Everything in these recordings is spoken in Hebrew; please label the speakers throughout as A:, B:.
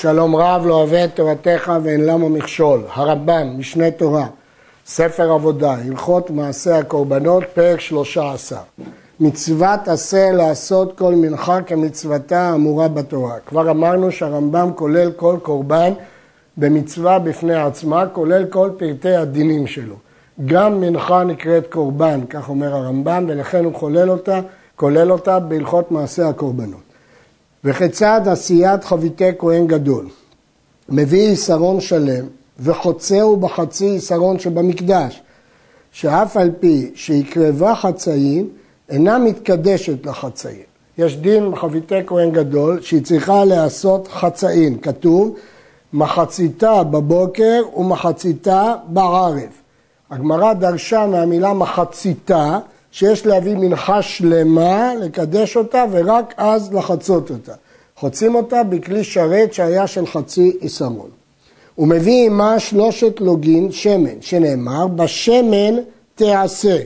A: שלום רב לא אוהב את תורתך ואין למה מכשול. הרמב"ם, משנה תורה, ספר עבודה, הלכות מעשה הקורבנות, פרק 13. מצוות עשה לעשות כל מנחה כמצוותה האמורה בתורה. כבר אמרנו שהרמב"ם כולל כל קורבן במצווה בפני עצמה, כולל כל פרטי הדינים שלו. גם מנחה נקראת קורבן, כך אומר הרמב"ם, ולכן הוא כולל אותה, כולל אותה בהלכות מעשה הקורבנות. וכיצד עשיית חביתי כהן גדול. מביא עיסרון שלם וחוצהו בחצי עיסרון שבמקדש, שאף על פי שהקרבה חצאים, אינה מתקדשת לחצאים. יש דין חביתי כהן גדול שהיא צריכה להיעשות חצאים. כתוב מחציתה בבוקר ומחציתה בערב. הגמרא דרשה מהמילה מחציתה שיש להביא מנחה שלמה, לקדש אותה ורק אז לחצות אותה. חוצים אותה בכלי שרת שהיה של חצי עיסרון. הוא מביא עמה שלושת לוגין שמן, שנאמר, בשמן תעשה.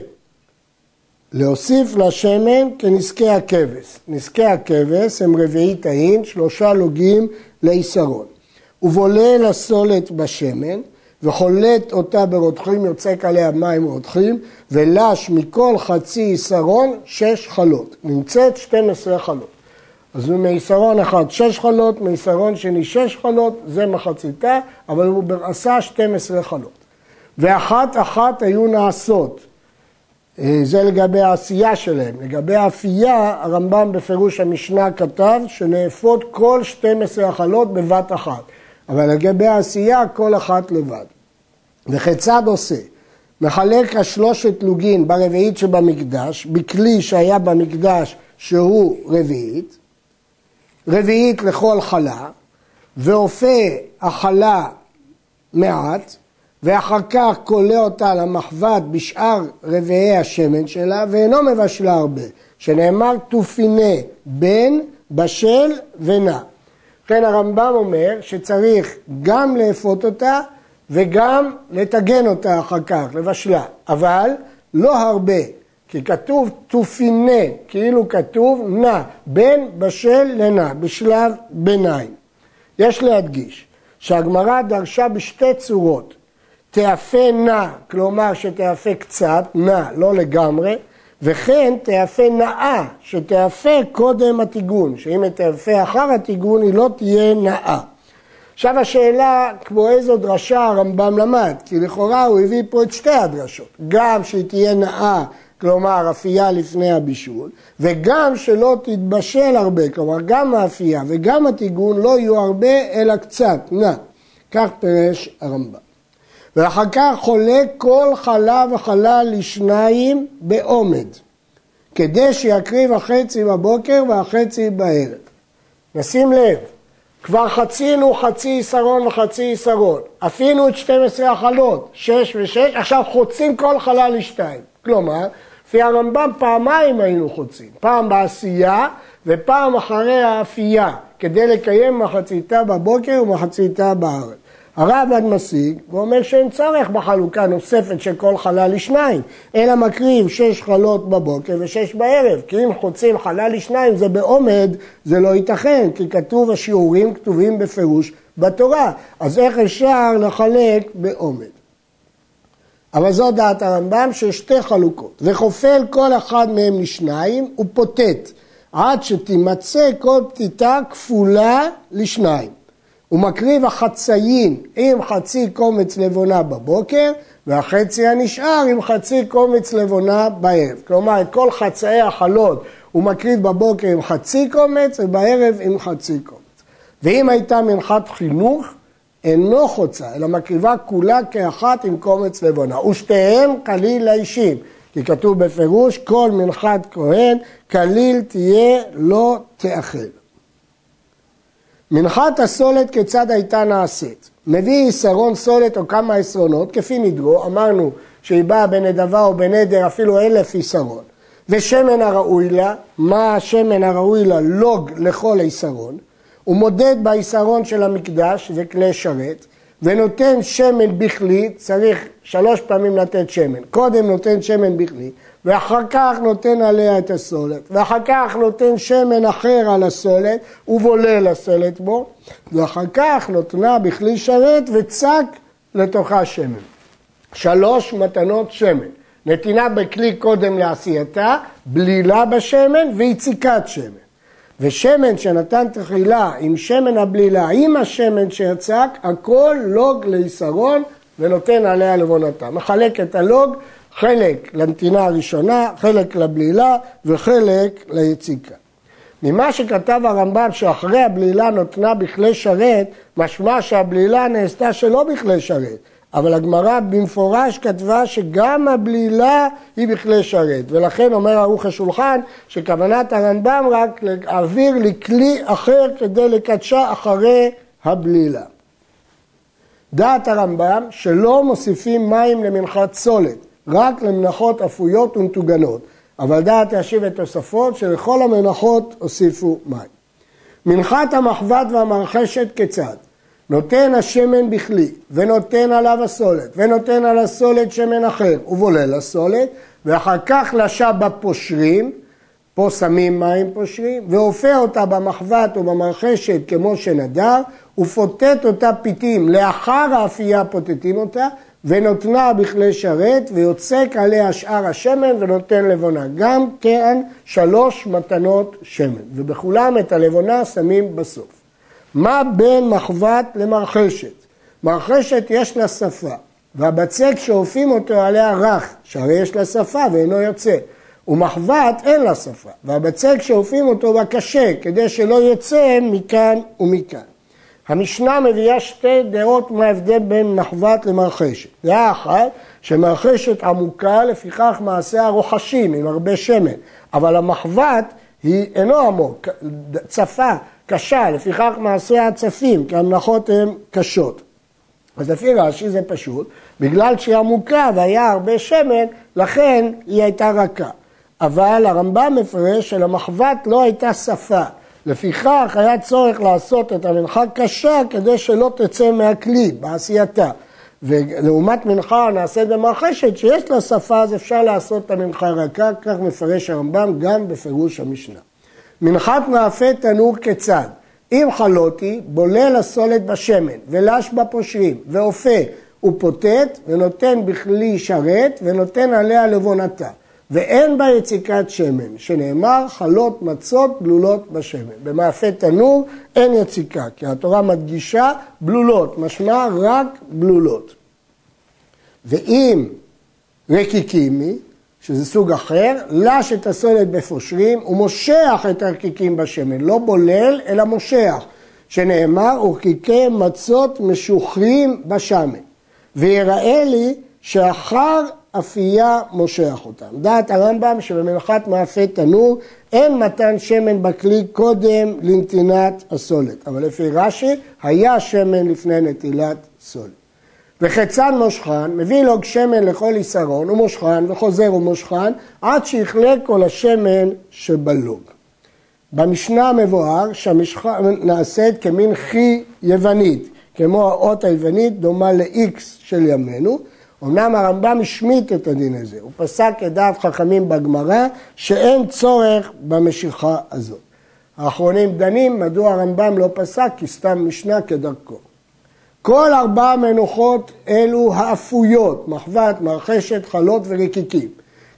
A: להוסיף לשמן כנזקי הכבש. נזקי הכבש הם רביעי תאין, שלושה לוגים לעיסרון. ובולה לסולת בשמן, וחולט אותה ברותחים, יוצק עליה מים רותחים, ולש מכל חצי עיסרון שש חלות. נמצאת 12 חלות. אז מעיסרון אחד שש חלות, מעיסרון שני שש חלות, זה מחציתה, אבל הוא עשה 12 חלות. ואחת אחת היו נעשות. אה, זה לגבי העשייה שלהם. לגבי האפייה, הרמב"ם בפירוש המשנה כתב שנאפות כל 12 החלות בבת אחת. אבל לגבי העשייה, כל אחת לבד. וכיצד עושה? מחלק השלושת לוגין ברביעית שבמקדש, בכלי שהיה במקדש שהוא רביעית, רביעית לכל חלה, ואופה החלה מעט, ואחר כך קולה אותה למחבת בשאר רביעי השמן שלה, ואינו מבשלה הרבה, שנאמר תופינה בין בשל ונע. לכן הרמב"ם אומר שצריך גם לאפות אותה וגם לטגן אותה אחר כך, לבשלה, אבל לא הרבה, כי כתוב תופינה, כאילו כתוב נע, בין בשל לנע, בשלב ביניים. יש להדגיש שהגמרא דרשה בשתי צורות, תאפה נע, כלומר שתאפה קצת, נע, לא לגמרי, וכן תאפה נאה, שתאפה קודם הטיגון, שאם תאפה אחר הטיגון היא לא תהיה נאה. עכשיו השאלה, כמו איזו דרשה הרמב"ם למד, כי לכאורה הוא הביא פה את שתי הדרשות, גם שהיא תהיה נאה, כלומר אפייה לפני הבישול, וגם שלא תתבשל הרבה, כלומר גם האפייה וגם הטיגון לא יהיו הרבה אלא קצת, נע. כך פירש הרמב"ם. ואחר כך חולק כל חלה וחלה לשניים בעומד, כדי שיקריב החצי בבוקר והחצי בערב. נשים לב, כבר חצינו חצי עיסרון וחצי עיסרון, עשינו את 12 החלות, 6 ו-6, עכשיו חוצים כל חלה לשתיים. כלומר, לפי הרמב"ם פעמיים היינו חוצים, פעם בעשייה ופעם אחרי האפייה, כדי לקיים מחציתה בבוקר ומחציתה בערב. הרמב"ן משיג ואומר שאין צורך בחלוקה נוספת של כל חלל לשניים, אלא מקריב שש חלות בבוקר ושש בערב, כי אם חוצים חלל לשניים זה בעומד, זה לא ייתכן, כי כתוב השיעורים כתובים בפירוש בתורה, אז איך אפשר לחלק בעומד? אבל זו דעת הרמב"ם שיש שתי חלוקות, וחופל כל אחד מהם לשניים ופוטט, עד שתימצא כל פתיתה כפולה לשניים. הוא מקריב החצאין עם חצי קומץ לבונה בבוקר, והחצי הנשאר עם חצי קומץ לבונה בערב. כלומר, את כל חצאי החלות הוא מקריב בבוקר עם חצי קומץ, ובערב עם חצי קומץ. ואם הייתה מנחת חינוך, אינו חוצה, אלא מקריבה כולה כאחת עם קומץ לבונה. ושתיהם כליל לאישים, כי כתוב בפירוש, כל מנחת כהן, כליל תהיה לא תאכל. מנחת הסולת כיצד הייתה נעשית? מביא עשרון סולת או כמה עשרונות, כפי נדרו, אמרנו שהיא באה בנדבה או בנדר אפילו אלף עשרון, ושמן הראוי לה, מה השמן הראוי לה? לוג לכל עשרון, הוא מודד בעשרון של המקדש, זה כלי שרת, ונותן שמן בכלי, צריך שלוש פעמים לתת שמן. קודם נותן שמן בכלי, ואחר כך נותן עליה את הסולת, ואחר כך נותן שמן אחר על הסולת ובולל לסולת בו, ואחר כך נותנה בכלי שרת וצק לתוכה שמן. שלוש מתנות שמן. נתינה בכלי קודם לעשייתה, בלילה בשמן ויציקת שמן. ושמן שנתן תחילה עם שמן הבלילה, עם השמן שיצק, הכל לוג ליסרון ונותן עליה לבונתה. מחלק את הלוג, חלק לנתינה הראשונה, חלק לבלילה וחלק ליציקה. ממה שכתב הרמב"ם שאחרי הבלילה נותנה בכלי שרת, משמע שהבלילה נעשתה שלא בכלי שרת, אבל הגמרא במפורש כתבה שגם הבלילה היא בכלי שרת, ולכן אומר ערוך השולחן שכוונת הרמב"ם רק להעביר לכלי אחר כדי לקדשה אחרי הבלילה. דעת הרמב"ם שלא מוסיפים מים למנחת סולת, רק למנחות אפויות ומטוגנות, אבל דעת להשיב את תוספות שלכל המנחות הוסיפו מים. מנחת המחבת והמרחשת כיצד? נותן השמן בכלי, ונותן עליו הסולת, ונותן על הסולת שמן אחר, ובולל הסולת, ואחר כך לשה בפושרים, פה שמים מים פושרים, ואופה אותה במחבת או במרחשת כמו שנדר, ופוטט אותה פיתים, לאחר האפייה פוטטים אותה, ונותנה בכלי שרת, ויוצק עליה שאר השמן ונותן לבונה. גם כן שלוש מתנות שמן, ובכולם את הלבונה שמים בסוף. מה בין מחבת למרחשת? מרחשת יש לה שפה, והבצק שאופים אותו עליה רך, שהרי יש לה שפה ואינו יוצא. ומחבת אין לה שפה, והבצק שאופים אותו בה קשה, כדי שלא יצא מכאן ומכאן. המשנה מביאה שתי דעות מה ההבדל בין מחבת למרחשת. דעה אחת, שמרחשת עמוקה, לפיכך מעשה הרוחשים עם הרבה שמן, אבל המחבת היא אינו עמוק, צפה, קשה, לפיכך מעשה הצפים, כי המנחות הן קשות. אז לפי רש"י זה פשוט, בגלל שהיא עמוקה והיה הרבה שמן, לכן היא הייתה רכה. אבל הרמב"ם מפרש שלמחבת לא הייתה שפה. לפיכך היה צורך לעשות את המנחה קשה כדי שלא תצא מהכלי בעשייתה. ולעומת מנחה נעשית במרחשת שיש לה שפה אז אפשר לעשות את המנחה רכה, כך מפרש הרמב"ם גם בפירוש המשנה. מנחת מאפה תנור כיצד? אם חלותי, בולל הסולת בשמן, ולש בפושרים, ואופה, ופוטט, ונותן בכלי שרת, ונותן עליה לבונתה. ואין בה יציקת שמן, שנאמר חלות מצות בלולות בשמן. במאפה תנור אין יציקה, כי התורה מדגישה בלולות, משמע רק בלולות. ואם רקיקימי, שזה סוג אחר, לש את הסולת בפושרים ומושח את הרקיקים בשמן, לא בולל אלא מושח, שנאמר ורקיקי מצות משוחרים בשמן. ויראה לי שאחר אפייה מושך אותם. דעת הרמב"ם שבמלאכת מאפה תנור אין מתן שמן בכלי קודם לנתינת הסולת, אבל לפי רש"י היה שמן לפני נטילת סולת. וחצן מושכן, מביא לו שמן לכל יסרון, הוא מושכן וחוזר ומושכן, עד שיכלה כל השמן שבלוג. במשנה מבואר שהמשכן נעשית כמין חי יוונית, כמו האות היוונית דומה ל-X של ימינו, אמנם הרמב"ם השמיט את הדין הזה, הוא פסק את דעת חכמים בגמרא שאין צורך במשיכה הזאת. האחרונים דנים מדוע הרמב"ם לא פסק כי סתם משנה כדרכו. כל ארבע מנוחות אלו האפויות, מחבת, מרחשת, חלות ורקיקים.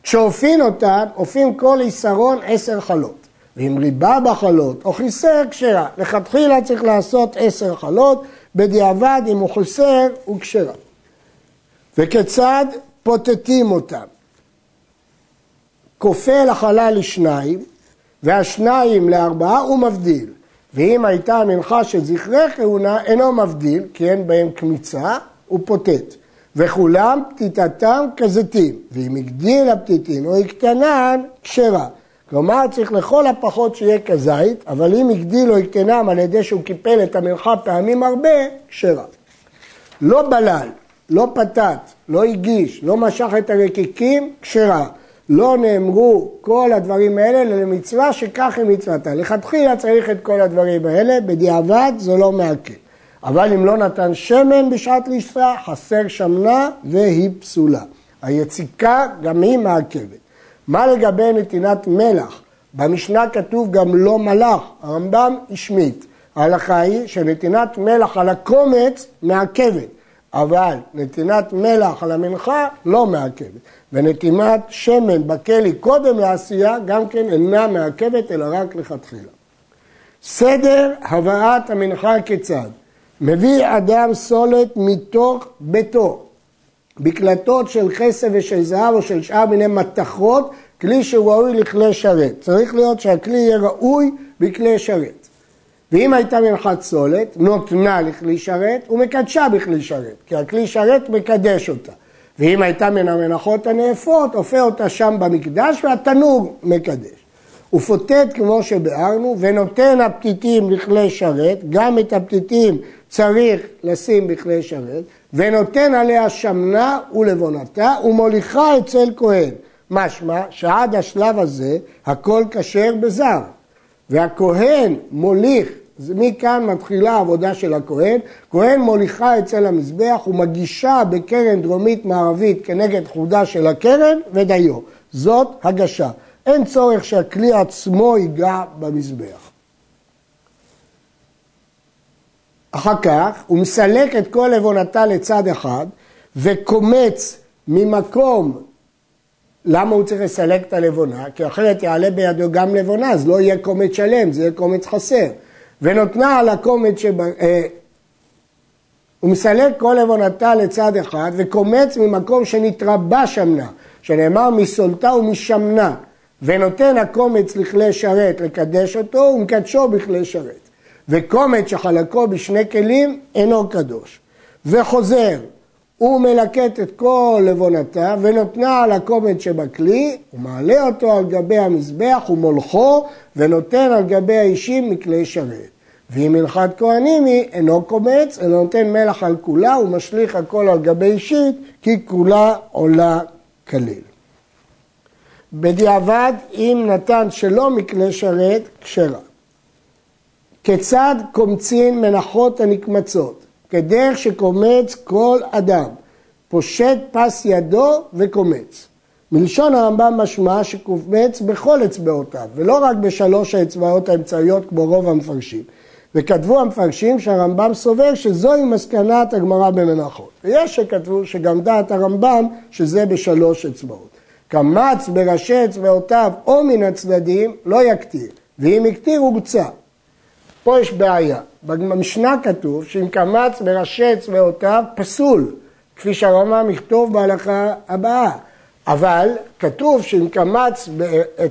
A: כשאופין אותן, אופין כל עיסרון עשר חלות. ואם ריבה בחלות או חיסר, כשרה. לכתחילה צריך לעשות עשר חלות, בדיעבד אם הוא חיסר, הוא כשרה. וכיצד פוטטים אותם? כופה לחלל לשניים, והשניים לארבעה הוא מבדיל. ואם הייתה מנחה של זכרי כהונה, אינו מבדיל, כי אין בהם קמיצה, הוא פוטט. וכולם פתיתתם כזיתים, ואם הגדיל הפתיתין או הקטנן, כשרה. כלומר, צריך לכל הפחות שיהיה כזית, אבל אם הגדיל או הקטנם על ידי שהוא קיפל את המנחה פעמים הרבה, כשרה. לא בלל, לא פתת, לא הגיש, לא משך את הרקיקים, כשרה. לא נאמרו כל הדברים האלה למצווה שכך היא מצוותה. לכתחילה צריך את כל הדברים האלה, בדיעבד זה לא מעכב. אבל אם לא נתן שמן בשעת לישרה, חסר שמנה והיא פסולה. היציקה גם היא מעכבת. מה לגבי נתינת מלח? במשנה כתוב גם לא מלח, הרמב"ם השמיט. ההלכה היא שנתינת מלח על הקומץ מעכבת, אבל נתינת מלח על המנחה לא מעכבת. ונתינת שמן בכלי קודם לעשייה גם כן אינה מעכבת אלא רק לכתחילה. סדר הבאת המנחה כיצד? מביא אדם סולת מתוך ביתו, בקלטות של חסד ושל זהב או של שאר מיני מתכות, כלי שהוא ראוי לכלי שרת. צריך להיות שהכלי יהיה ראוי בכלי שרת. ואם הייתה מנחת סולת, נותנה לכלי שרת ומקדשה בכלי שרת, כי הכלי שרת מקדש אותה. ואם הייתה מן המנחות הנאפות, אופה אותה שם במקדש והתנור מקדש. הוא פוטט כמו שביארנו ונותן הפתיתים לכלי שרת, גם את הפתיתים צריך לשים בכלי שרת, ונותן עליה שמנה ולבונתה ומוליכה אצל כהן. משמע שעד השלב הזה הכל כשר בזר, והכהן מוליך, מכאן מתחילה העבודה של הכהן, כהן מוליכה אצל המזבח ומגישה בקרן דרומית מערבית כנגד חודה של הקרן ודיו. זאת הגשה. אין צורך שהכלי עצמו ייגע במזבח. אחר כך הוא מסלק את כל עוונתה לצד אחד וקומץ ממקום, למה הוא צריך לסלק את הלבונה? כי אחרת יעלה בידו גם לבונה, אז לא יהיה קומץ שלם, זה יהיה קומץ חסר. ונותנה על הקומץ שב... אה, הוא מסלק כל עוונתה לצד אחד וקומץ ממקום שנתרבה שמנה, שנאמר מסולתה ומשמנה, ונותן הקומץ לכלי שרת לקדש אותו ומקדשו בכלי שרת. וקומץ שחלקו בשני כלים אינו קדוש. וחוזר, הוא מלקט את כל לבונתה ונותנה על הקומץ שבכלי, הוא מעלה אותו על גבי המזבח ומולכו ונותן על גבי האישים מכלי שרת. ואם הלכת כהנים היא, אינו קומץ, אלא נותן מלח על כולה ומשליך הכל על גבי אישית, כי כולה עולה כליל. בדיעבד, אם נתן שלא מכלי שרת, כשרה. כיצד קומצין מנחות הנקמצות? כדרך שקומץ כל אדם, פושט פס ידו וקומץ. מלשון הרמב"ם משמע שקומץ בכל אצבעותיו, ולא רק בשלוש האצבעות האמצעיות כמו רוב המפרשים. וכתבו המפרשים שהרמב"ם סובר שזוהי מסקנת הגמרא במנחות. ויש שכתבו שגם דעת הרמב"ם שזה בשלוש אצבעות. קמץ בראשי אצבעותיו או מן הצדדים לא יקטיר, ואם הקטיר הוגצה. פה יש בעיה. במשנה כתוב שאם קמץ בראשי אצבעותיו פסול, כפי שהרמב"ם יכתוב בהלכה הבאה. אבל כתוב שאם קמץ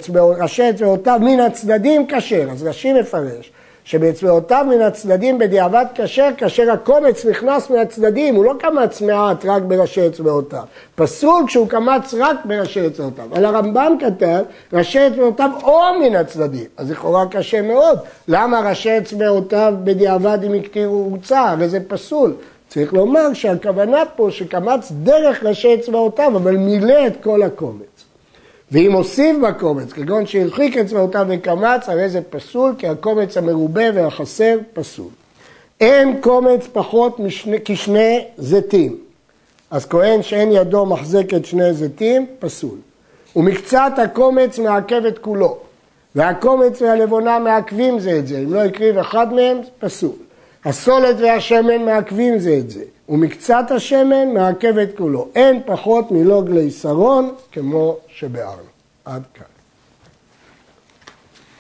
A: בראשי אצבעותיו מן הצדדים כשר, אז רש"י מפרש שבאצבעותיו מן הצדדים בדיעבד כשר, כאשר הקומץ נכנס מהצדדים, הוא לא קמץ מעט רק בראשי אצבעותיו. פסול כשהוא קמץ רק בראשי אצבעותיו. אבל הרמב"ם כתב, ראשי אצבעותיו או מן הצדדים. אז לכאורה קשה מאוד. למה ראשי אצבעותיו בדיעבד אם הקטירו הוצא? הרי זה פסול. צריך לומר שהכוונה פה שקמץ דרך ראשי אצבעותיו, אבל מילא את כל הקומץ. ואם הוסיף בקומץ, כגון שהרחיק אצבעותיו וקמץ, הרי זה פסול, כי הקומץ המרובה והחסר פסול. אין קומץ פחות משני, כשני זיתים. אז כהן שאין ידו מחזקת שני זיתים, פסול. ומקצת הקומץ מעכב את כולו, והקומץ והלבונה מעכבים זה את זה, אם לא הקריב אחד מהם, פסול. הסולת והשמן מעכבים זה את זה, ומקצת השמן מעכב את כולו. אין פחות מלוג ליסרון כמו שביארנו. עד כאן.